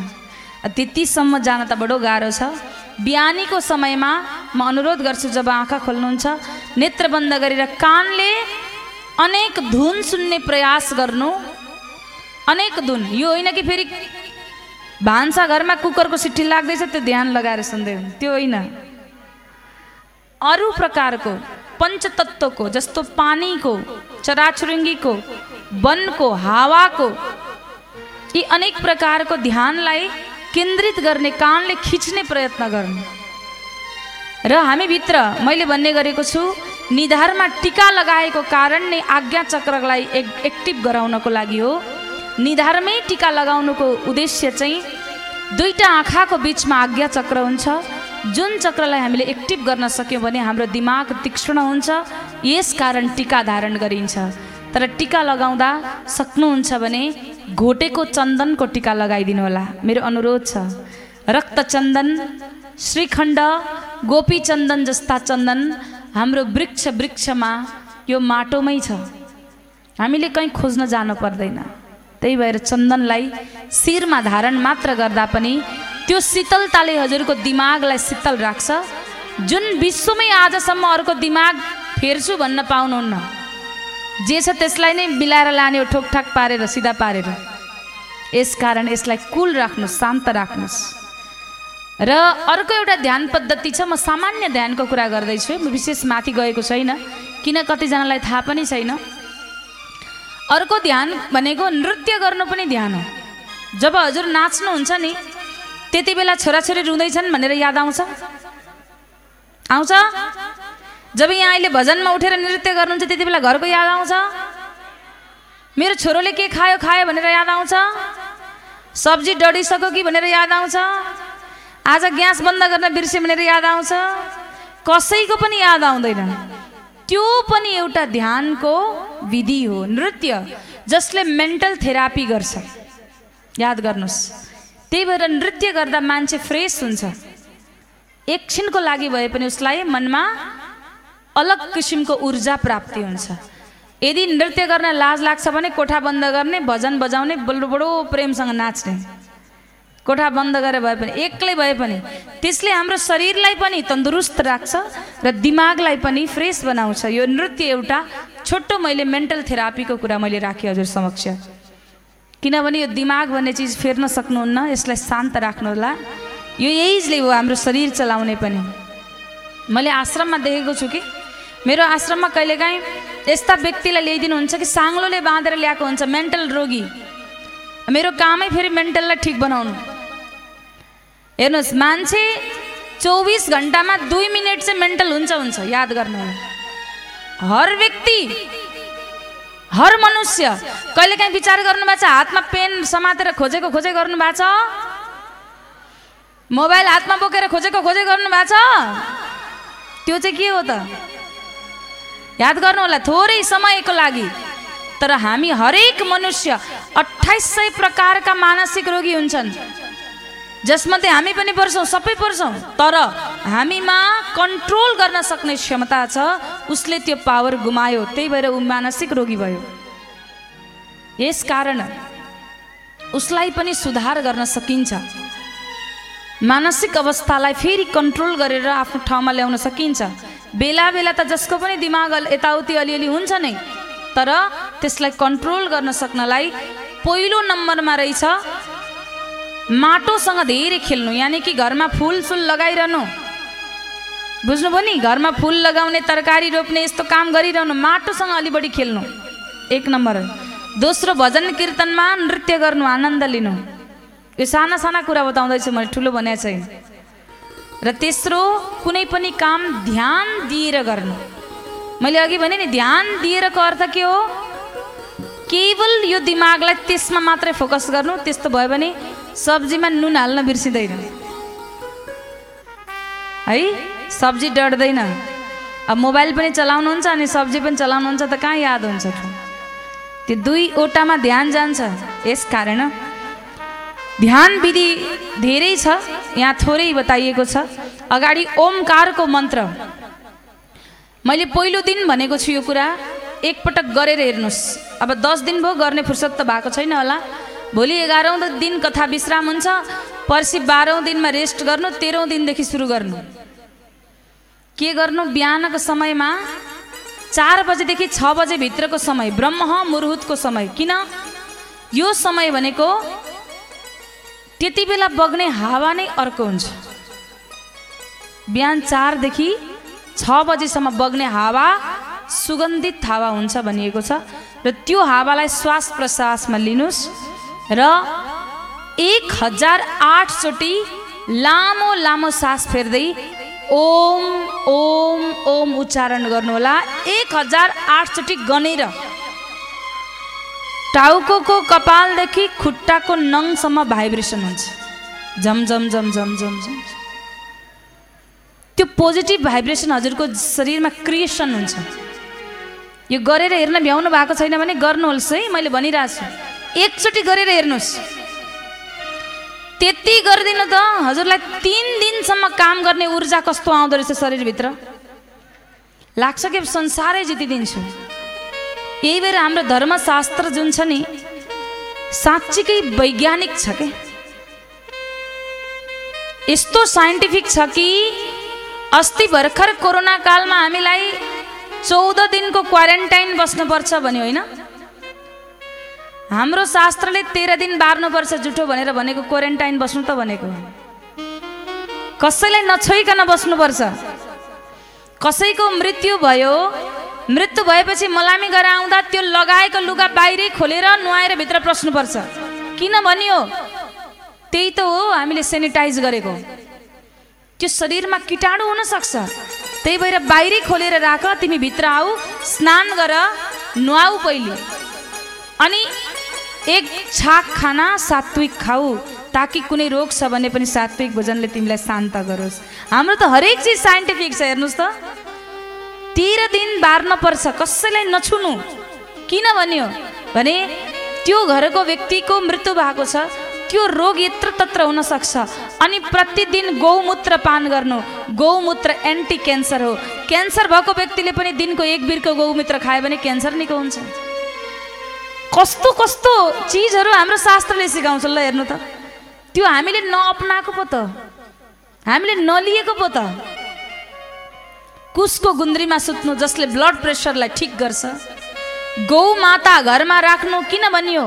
त्यतिसम्म जान त बडो गाह्रो छ। बिहानीको समयमा म अनुरोध गर्छु जब आँखा खोल्नुहुन्छ नेत्र बन्द गरेर कानले अनेक धुन सुन्ने प्रयास गर्नु। अनेक धुन। यो होइन कि फेरि भान्सा घरमा कुकरको सिट्ठी लाग्दैछ त्यो ध्यान लगाएर सुन्दै त्यो होइन। अरू प्रकारको पञ्चतत्त्वको जस्तो पानीको चराचुरुङ्गीको वनको हावाको यी अनेक प्रकारको ध्यानलाई केन्द्रित गर्ने कानले खिच्ने प्रयत्न गर्नु र हामीभित्र मैले भन्ने गरेको छु निधारमा टिका लगाएको कारण नै आज्ञा चक्रलाई एक एक्टिभ गराउनको लागि हो। निधारमै टिका लगाउनुको उद्देश्य चाहिँ दुईवटा आँखाको बिचमा आज्ञा चक्र हुन्छ। जुन चक्रलाई हामीले एक्टिभ गर्न सक्यौँ भने हाम्रो दिमाग तीक्ष्ण हुन्छ यस कारण टिका धारण गरिन्छ। तर टिका लगाउँदा सक्नुहुन्छ भने घोटेको चन्दनको टिका लगाइदिनु होला। मेरो अनुरोध छ रक्त चन्दन श्रीखण्ड गोपी चन्दन जस्ता चन्दन हाम्रो वृक्ष वृक्षमा यो माटोमै छ। हामीले कहीँ खोज्न जानु पर्दैन। त्यही भएर चन्दनलाई शिरमा धारण मात्र गर्दा पनि त्यो शीतलताले हजुरको दिमागलाई शीतल राख्छ। जुन विश्वमै आजसम्म अर्को दिमाग फेर्छु भन्न पाउनुहुन्न। जे छ त्यसलाई नै मिलाएर लाने हो ठोकठाक पारेर सिधा पारेर। यसकारण यसलाई कुल राख्नुहोस् शान्त राख्नुहोस्। र अर्को एउटा ध्यान पद्धति छ म सामान्य ध्यानको कुरा गर्दैछु। म विशेष माथि गएको छैन किन कतिजनालाई थाहा पनि छैन। अर्को ध्यान भनेको नृत्य गर्नु पनि ध्यान हो। जब हजुर नाच्नुहुन्छ नि त्यति बेला छोराछोरी रुँदैछन् भनेर याद आउँछ? आउँछ? जब यहाँ अहिले भजनमा उठेर नृत्य गर्नुहुन्छ त्यति बेला घरको याद आउँछ? मेरो छोरोले के खायो खायो भनेर याद आउँछ? सब्जी डढिसक्यो कि भनेर याद आउँछ? आज ग्यास बन्द गर्न बिर्स्यो भनेर याद आउँछ? कसैको पनि याद आउँदैन। त्यो पनि एउटा ध्यानको विधि हो नृत्य जसले मेन्टल थेरापी गर्छ। याद गर्नुहोस्। त्यही भएर नृत्य गर्दा मान्छे फ्रेस हुन्छ। एकछिनको लागि भए पनि उसलाई मनमा अलग किसिमको ऊर्जा प्राप्ति हुन्छ। यदि नृत्य गर्न लाज लाग्छ भने कोठा बन्द गर्ने भजन बजाउने बडो बडो प्रेमसँग नाच्ने। कोठा बन्द गरेर भए पनि एक्लै भए पनि त्यसले हाम्रो शरीरलाई पनि तन्दुरुस्त राख्छ र दिमागलाई पनि फ्रेस बनाउँछ। यो नृत्य एउटा छोटो मैले मेन्टल थेरापीको कुरा मैले राखेँ हजुर समक्ष। किनभने यो दिमाग भन्ने चिज फेर्न सक्नुहुन्न यसलाई शान्त राख्नु होला यो यहीले हो हाम्रो शरीर चलाउने पनि। मैले आश्रममा देखेको छु कि मेरो आश्रममा कहिलेकाहीँ यस्ता व्यक्तिलाई ल्याइदिनुहुन्छ कि साङ्लोले बाँधेर ल्याएको हुन्छ मेन्टल रोगी। मेरो कामै फेरि मेन्टललाई ठिक बनाउनु। हेर्नुहोस् मान्छे चौबिस घन्टामा दुई मिनट चाहिँ मेन्टल हुन्छ हुन्छ याद गर्नु हर व्यक्ति हर मनुष्य कहिलेकाहीँ विचार गर्नुभएको छ हातमा पेन समातेर खोजेको खोजे गर्नु भएको छ? मोबाइल हातमा बोकेर खोजेको खोजे गर्नु भएको छ? त्यो चाहिँ के हो त? याद गर्नु होला थोरै समयको लागि। तर हामी हरेक मनुष्य अठाइस सय प्रकारका मानसिक रोगी हुन्छन्। जसमध्ये हामी पनि पर्छौँ सबै पर्छौँ। तर हामीमा कन्ट्रोल गर्न सक्ने क्षमता छ उसले त्यो पावर गुमायो त्यही भएर ऊ मानसिक रोगी भयो। यस कारण उसलाई पनि सुधार गर्न सकिन्छ। मानसिक अवस्थालाई फेरि कन्ट्रोल गरेर आफ्नो ठाउँमा ल्याउन सकिन्छ। बेला बेला त जसको पनि दिमाग यताउति अलिअलि हुन्छ नै तर त्यसलाई कन्ट्रोल गर्न सक्नलाई पहिलो नम्बरमा रहेछ माटोसँग धेरै खेल्नु यानि कि घरमा फुलसुल लगाइरहनु। बुझ्नुभयो नि घरमा फुल लगाउने तरकारी रोप्ने यस्तो काम गरिरहनु माटोसँग अलि बढी खेल्नु। एक नम्बर। दोस्रो भजन कीर्तनमा नृत्य गर्नु आनन्द लिनु। यो साना साना कुरा बताउँदैछु मैले ठुलो भनेको छैन। र तेस्रो कुनै पनि काम ध्यान दिएर गर्नु। मैले अघि भने नि ध्यान दिएरको अर्थ के हो? केवल यो दिमागलाई त्यसमा मात्रै फोकस गर्नु त्यस्तो भयो भने सब्जीमा नुन हाल्न बिर्सिँदैन। है? सब्जी डढ्दैन। अब मोबाइल पनि चलाउनुहुन्छ अनि सब्जी पनि चलाउनुहुन्छ त कहाँ याद हुन्छ त्यो दुईवटामा ध्यान जान्छ। यस कारण ध्यान विधि धेरै छ यहाँ थोरै बताइएको छ। अगाडि ओमकारको मन्त्र। मैले पहिलो दिन भनेको छु यो कुरा। एकपटक गरेर हेर्नुहोस्। अब दस दिन भयो गर्ने फुर्सद त भएको छैन होला। भोलि एघारौँ दिन कथा विश्राम हुन्छ। पर्सि बाह्रौँ दिनमा रेस्ट गर्नु तेह्रौँ दिनदेखि सुरु गर्नु। के गर्नु? बिहानको समयमा चार बजेदेखि छ बजेभित्रको समय ब्रह्म मुहुर्तको समय। किन? यो समय भनेको त्यति बेला बग्ने हावा नै अर्को हुन्छ। बिहान चारदेखि छ बजीसम्म बग्ने हावा सुगन्धित हावा हुन्छ भनिएको छ। र त्यो हावालाई श्वास प्रश्वासमा लिनुहोस्। र एक हजार आठचोटि लामो लामो सास फेर्दै ओम ओम ओम उच्चारण गर्नुहोला। एक हजार आठचोटि गनेर। टाउको कपालदेखि खुट्टाको नङसम्म भाइब्रेसन हुन्छ। झम झम झम झम झम झम। त्यो पोजिटिभ भाइब्रेसन हजुरको शरीरमा क्रिएसन हुन्छ। यो गरेर हेर्न भ्याउनु भएको छैन भने गर्नुहोस् है मैले भनिरहेको छु। एकचोटि गरेर हेर्नुहोस्। त्यति गरिदिनु त हजुरलाई तिन दिनसम्म काम गर्ने ऊर्जा कस्तो आउँदो रहेछ शरीरभित्र? लाग्छ कि संसारै जितिदिन्छु यही भएर हाम्रो धर्मशास्त्र जुन छ नि साँच्चीकै वैज्ञानिक छ के? यस्तो साइन्टिफिक छ कि अस्ति भर्खर कोरोना कालमा हामीलाई चौध दिनको क्वारेन्टाइन बस्नुपर्छ भन्यो होइन? हाम्रो शास्त्रले तेह्र दिन बार्नुपर्छ जुठो भनेर भनेको क्वारेन्टाइन बस्नु त भनेको कसैलाई नछोइकन बस्नुपर्छ कसैको मृत्यु भयो मृत्यु भएपछि मलामी गरेर आउँदा त्यो लगाएको लुगा बाहिरै खोलेर नुहाएर भित्र पस्नुपर्छ किन भनियो? त्यही त हो हामीले सेनिटाइज गरेको। त्यो शरीरमा किटाणु हुनसक्छ। त्यही भएर बाहिरै खोलेर राख तिमी भित्र आऊ स्नान गर नुहाऊ पहिले। अनि एक छाक खाना सात्विक खाऊ ताकि कुनै रोग छ भने पनि सात्विक भोजनले तिमीलाई शान्त गरोस्। हाम्रो त हरेक चिज साइन्टिफिक छ हेर्नुहोस् त। तेह्र दिन बार्न पर्छ कसैलाई नछुनु। किन भन्यो? भने त्यो घरको व्यक्तिको मृत्यु भएको छ त्यो रोग यत्र तत्र हुन सक्छ। अनि प्रतिदिन गौमूत्र पान गर्नु गौमूत्र एन्टी क्यान्सर हो। क्यान्सर भएको व्यक्तिले पनि दिनको एक बिर्को गौमूत्र खायो भने क्यान्सर निको हुन्छ। कस्तो कस्तो चिजहरू हाम्रो शास्त्रले सिकाउँछ ल हेर्नु त। त्यो हामीले नअपनाएको पो त। हामीले नलिएको पो त। कुसको गुन्द्रीमा सुत्नु जसले ब्लड प्रेसरलाई ठिक गर्छ? गौ माता घरमा राख्नु किन भनियो?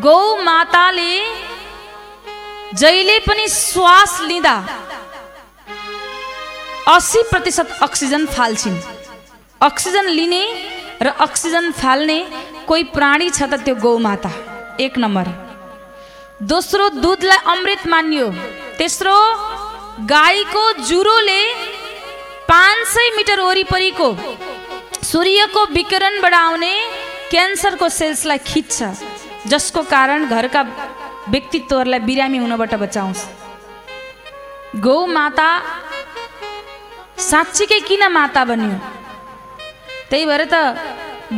गौ माताले जहिले पनि श्वास लिँदा असी प्रतिशत अक्सिजन फाल्छिन्। अक्सिजन लिने र अक्सिजन फाल्ने कोही प्राणी छ त त्यो गौमाता। एक नम्बर। दोस्रो दुधलाई अमृत मानियो। तेस्रो गाईको जुरोले पाँच सय मिटर वरिपरिको सूर्यको विकिरणबाट आउने क्यान्सरको सेल्सलाई खिच्छ जसको कारण घरका व्यक्तित्वहरूलाई बिरामी हुनबाट बचाउँछ। गौ माता साँच्चीकै किन माता बन्यो? त्यही भएर त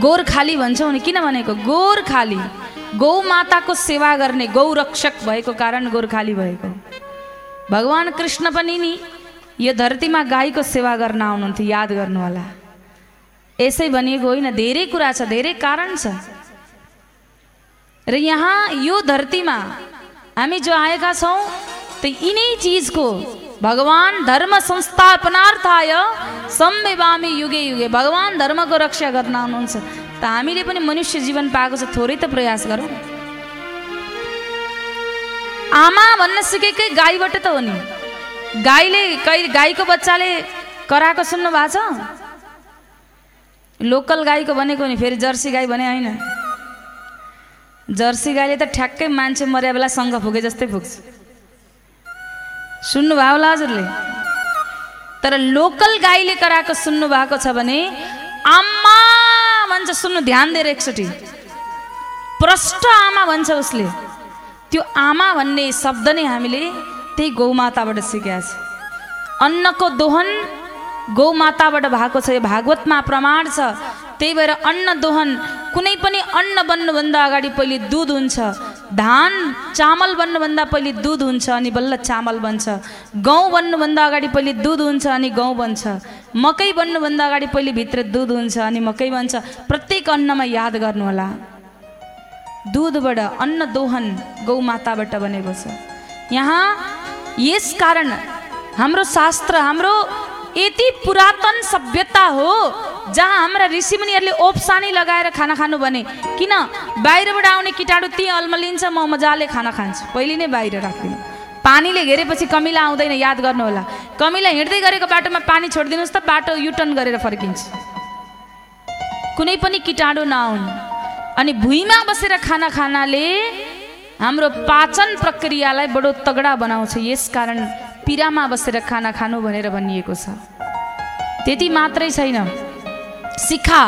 गोरखाली भन्छौँ नि किन भनेको? गोरखाली गौ माताको सेवा गर्ने गौ रक्षक भएको कारण गोर्खाली भएको। भगवान् कृष्ण पनि नि यो धरतीमा गाईको सेवा गर्न आउनुहुन्थ्यो याद गर्नु होला यसै भनिएको होइन धेरै कुरा छ धेरै कारण छ। र यहाँ यो धरतीमा हामी जो आएका छौँ त यिनै चिजको भगवान् धर्म संस्थापनार्थाय सम्मेवामी युगे युगे भगवान् धर्मको रक्षा गर्न आउनुहुन्छ त हामीले पनि मनुष्य जीवन पाएको छ थोरै त प्रयास गरौँ आमा भन्न सिकेकै गाईबाट त हो नि गाईले गाईको बच्चाले कराएको सुन्नु भएको छ लोकल गाईको भनेको नि फेरि जर्सी गाई भने होइन जर्सी गाईले त ठ्याक्कै मान्छे मर्या बेला सँग फुके जस्तै फुक्छ सुन्नुभयो होला हजुरले? तर लोकल गाईले कराएको सुन्नु भएको छ भने आमा भन्छ सुन्नु ध्यान दिएर एकचोटि। प्रष्ट आमा भन्छ उसले। त्यो आमा भन्ने शब्द नै हामीले त्यही गौमाताबाट सिकेका छ। अन्नको दोहन गौमाताबाट भएको छ यो भागवतमा प्रमाण छ। त्यही भएर अन्न दोहन कुनै पनि अन्न बन्नुभन्दा अगाडि पहिले दुध हुन्छ। धान चामल बन्नुभन्दा पहिले दुध हुन्छ अनि बल्ल चामल बन्छ। गहुँ बन्नुभन्दा अगाडि पहिले दुध हुन्छ अनि गहुँ बन्छ। मकै बन्नुभन्दा अगाडि पहिले भित्र दुध हुन्छ अनि मकै बन्छ। प्रत्येक अन्नमा याद गर्नुहोला। दुधबाट अन्न दोहन गौमाताबाट बनेको छ। यहाँ यस कारण हाम्रो शास्त्र हाम्रो यति पुरातन सभ्यता हो जहाँ हाम्रा ऋषिमुनिहरूले ओप्सानी लगाएर खाना खानु भने किन बाहिरबाट आउने किटाणु ती अल्मलिन्छ म मजाले खाना खान्छु। पहिले नै बाहिर राखिदिनु। पानीले घेरेपछि कमिला आउँदैन याद गर्नु होला कमिला हिँड्दै गरेको बाटोमा पानी छोडिदिनुहोस् त बाटो युटर्न गरेर फर्किन्छ। कुनै पनि किटाणु नआउनु। अनि भुइँमा बसेर खाना खानाले हाम्रो पाचन प्रक्रियालाई बडो तगडा बनाउँछ। यस कारण पिरामा बसेर खाना खानु भनेर भनिएको छ। त्यति मात्रै छैन। सिखा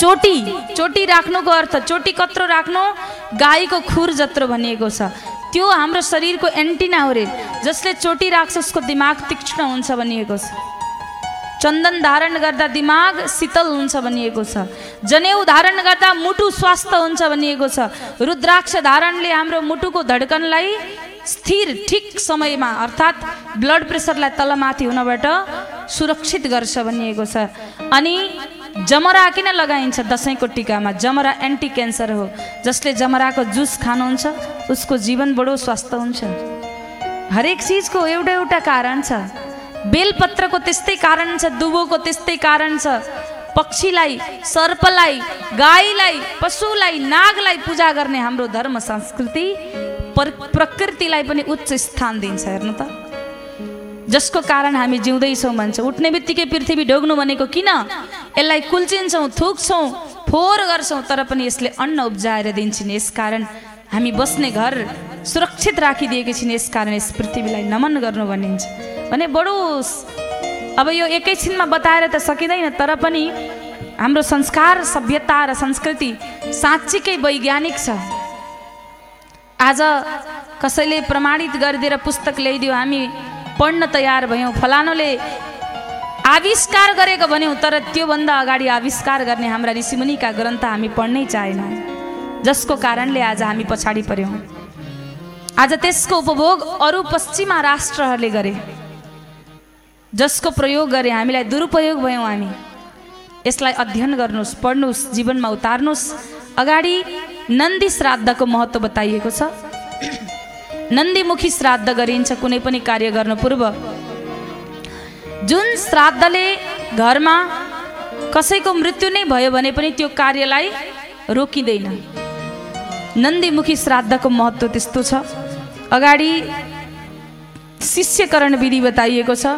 चोटी चोटी राख्नुको अर्थ चोटी कत्रो राख्नु गाईको खुर जत्रो भनिएको छ। त्यो हाम्रो शरीरको एन्टिना हो रे। जसले चोटी राख्छ उसको दिमाग तीक्ष्ण हुन्छ भनिएको छ। चन्दन धारण गर्दा दिमाग शीतल हुन्छ भनिएको छ। जनेउ धारण गर्दा मुटु स्वास्थ्य हुन्छ भनिएको छ। रुद्राक्ष धारणले हाम्रो मुटुको धड्कनलाई स्थिर ठिक समयमा अर्थात् ब्लड प्रेसरलाई तलमाथि हुनबाट सुरक्षित गर्छ भनिएको छ। अनि जमरा किन लगाइन्छ? दसैँको टिकामा। जमरा एन्टी क्यान्सर हो। जसले जमराको जुस खानुहुन्छ उसको जीवन बडो स्वस्थ हुन्छ। हरेक चिजको एउटा एउटा कारण छ। बेलपत्रको त्यस्तै कारण छ दुबोको त्यस्तै कारण छ। पक्षीलाई सर्पलाई गाईलाई पशुलाई नागलाई पूजा गर्ने हाम्रो धर्म संस्कृति प्रकृतिलाई पनि उच्च स्थान दिन्छ हेर्नु त। जसको कारण हामी जिउँदैछौँ भन्छ उठ्ने बित्तिकै पृथ्वी ढोग्नु भनेको किन? यसलाई कुल्चिन्छौँ थुक्छौँ फोहोर गर्छौँ तर पनि यसले अन्न उब्जाएर दिन्छन्। यस कारण हामी बस्ने घर सुरक्षित राखिदिएकी छिन्। यस कारण यस पृथ्वीलाई नमन गर्नु भनिन्छ। भने बडो अब यो एकैछिनमा बताएर त सकिँदैन तर पनि हाम्रो संस्कार सभ्यता र संस्कृति साँच्चीकै वैज्ञानिक छ। आज कसैले प्रमाणित गरिदिएर पुस्तक ल्याइदियो हामी पढ्न तयार भयौँ। फलानुले आविष्कार गरेको भन्यौँ तर त्योभन्दा अगाडि आविष्कार गर्ने हाम्रा ऋषिमुनिका ग्रन्थ हामी पढ्नै चाहेनौँ जसको कारणले आज हामी पछाडि पऱ्यौँ आज त्यसको उपभोग अरू पश्चिमा राष्ट्रहरूले गरे जसको प्रयोग गरे हामीलाई दुरुपयोग भयौँ हामी। यसलाई अध्ययन गर्नुहोस् पढ्नुहोस् जीवनमा उतार्नुहोस्। अगाडि नन्दी श्राद्धको महत्त्व बताइएको छ। नन्दीमुखी श्राद्ध गरिन्छ कुनै पनि कार्य गर्नु पूर्व। जुन श्राद्धले घरमा कसैको मृत्यु नै भयो भने पनि त्यो कार्यलाई रोकिँदैन। नन्दीमुखी श्राद्धको महत्त्व त्यस्तो छ। अगाडि शिष्यकरण विधि बताइएको छ।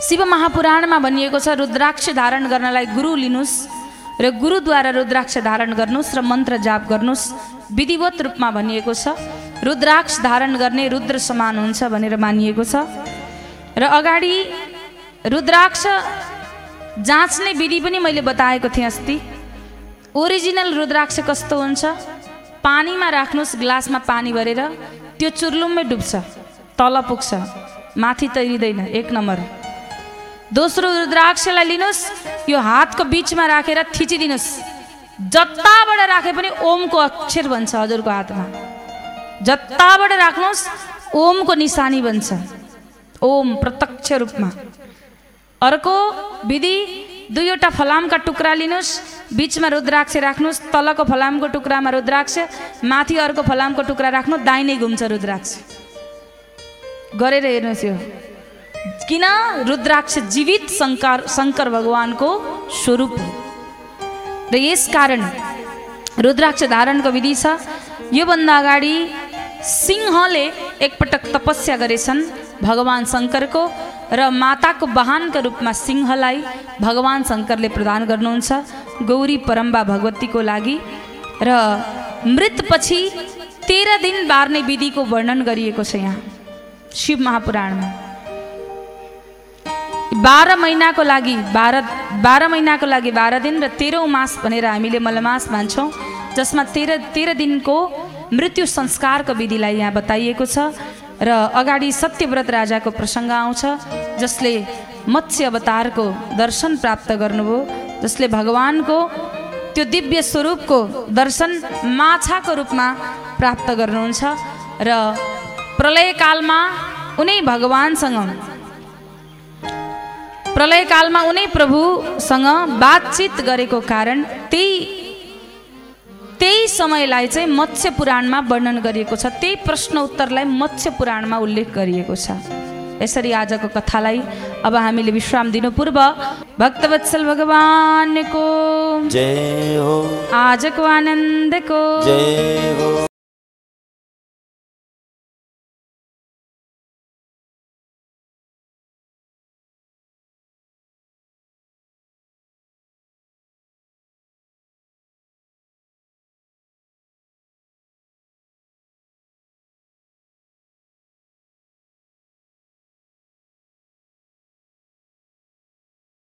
शिव महापुराणमा भनिएको छ रुद्राक्ष धारण गर्नलाई गुरु लिनुहोस् र गुरुद्वारा रुद्राक्ष धारण गर्नुहोस् र मन्त्र जाप गर्नुहोस् विधिवत रूपमा भनिएको छ। रुद्राक्ष धारण गर्ने रुद्र समान हुन्छ भनेर मानिएको छ। र अगाडि रुद्राक्ष जाँच्ने विधि पनि मैले बताएको थिएँ अस्ति। ओरिजिनल रुद्राक्ष कस्तो हुन्छ? पानीमा राख्नुहोस् ग्लासमा पानी भरेर त्यो चुर्लुममै डुब्छ तल पुग्छ माथि तैरिँदैन एक नम्बर। दोस्रो रुद्राक्षलाई लिनुहोस् यो हातको बिचमा राखेर थिचिदिनुहोस् जताबाट राखे पनि ओमको अक्षर बन्छ हजुरको हातमा। जताबाट राख्नुहोस् ओमको निशानी बन्छ। ओम प्रत्यक्ष रूपमा। अर्को विधि दुईवटा फलामका टुक्रा लिनुहोस् बिचमा रुद्राक्ष राख्नुहोस् तलको फलामको टुक्रामा रुद्राक्ष माथि अर्को फलामको टुक्रा राख्नु दाहिने घुम्छ रुद्राक्ष। गरेर हेर्नुहोस् यो। किन? रुद्राक्ष जीवित शङ्कर शङ्कर भगवानको स्वरूप हो। र यस कारण रुद्राक्ष धारणको विधि छ। योभन्दा अगाडि सिंहले एकपटक तपस्या गरेछन् भगवान् शङ्करको र माताको वाहनको रूपमा सिंहलाई भगवान् शङ्करले प्रदान गर्नुहुन्छ गौरी परम्बा भगवतीको लागि। र मृतपछि तेह्र दिन बार्ने विधिको वर्णन गरिएको छ यहाँ शिव महापुराणमा। बाह्र महिनाको लागि बाह्र बाह्र महिनाको लागि बाह्र दिन र तेह्रौँ मास भनेर हामीले मलमास मान्छौँ जसमा तेह्र तेह्र दिनको मृत्यु संस्कारको विधिलाई यहाँ बताइएको छ र अगाडि सत्यव्रत राजाको प्रसङ्ग आउँछ जसले मत्स्य अवतारको दर्शन प्राप्त गर्नुभयो जसले भगवानको त्यो दिव्य स्वरूपको दर्शन माछाको रूपमा प्राप्त गर्नुहुन्छ र प्रलयकालमा उनै भगवान्सँग प्रलयकालमा उनै प्रभुसँग बातचित गरेको कारण त्यही त्यही समयलाई चाहिँ मत्स्य पुराणमा वर्णन गरिएको छ। त्यही प्रश्न उत्तरलाई मत्स्य पुराणमा उल्लेख गरिएको छ। यसरी आजको कथालाई अब हामीले विश्राम दिनु पूर्व भक्तवत्सल भगवानको आजको आनन्दको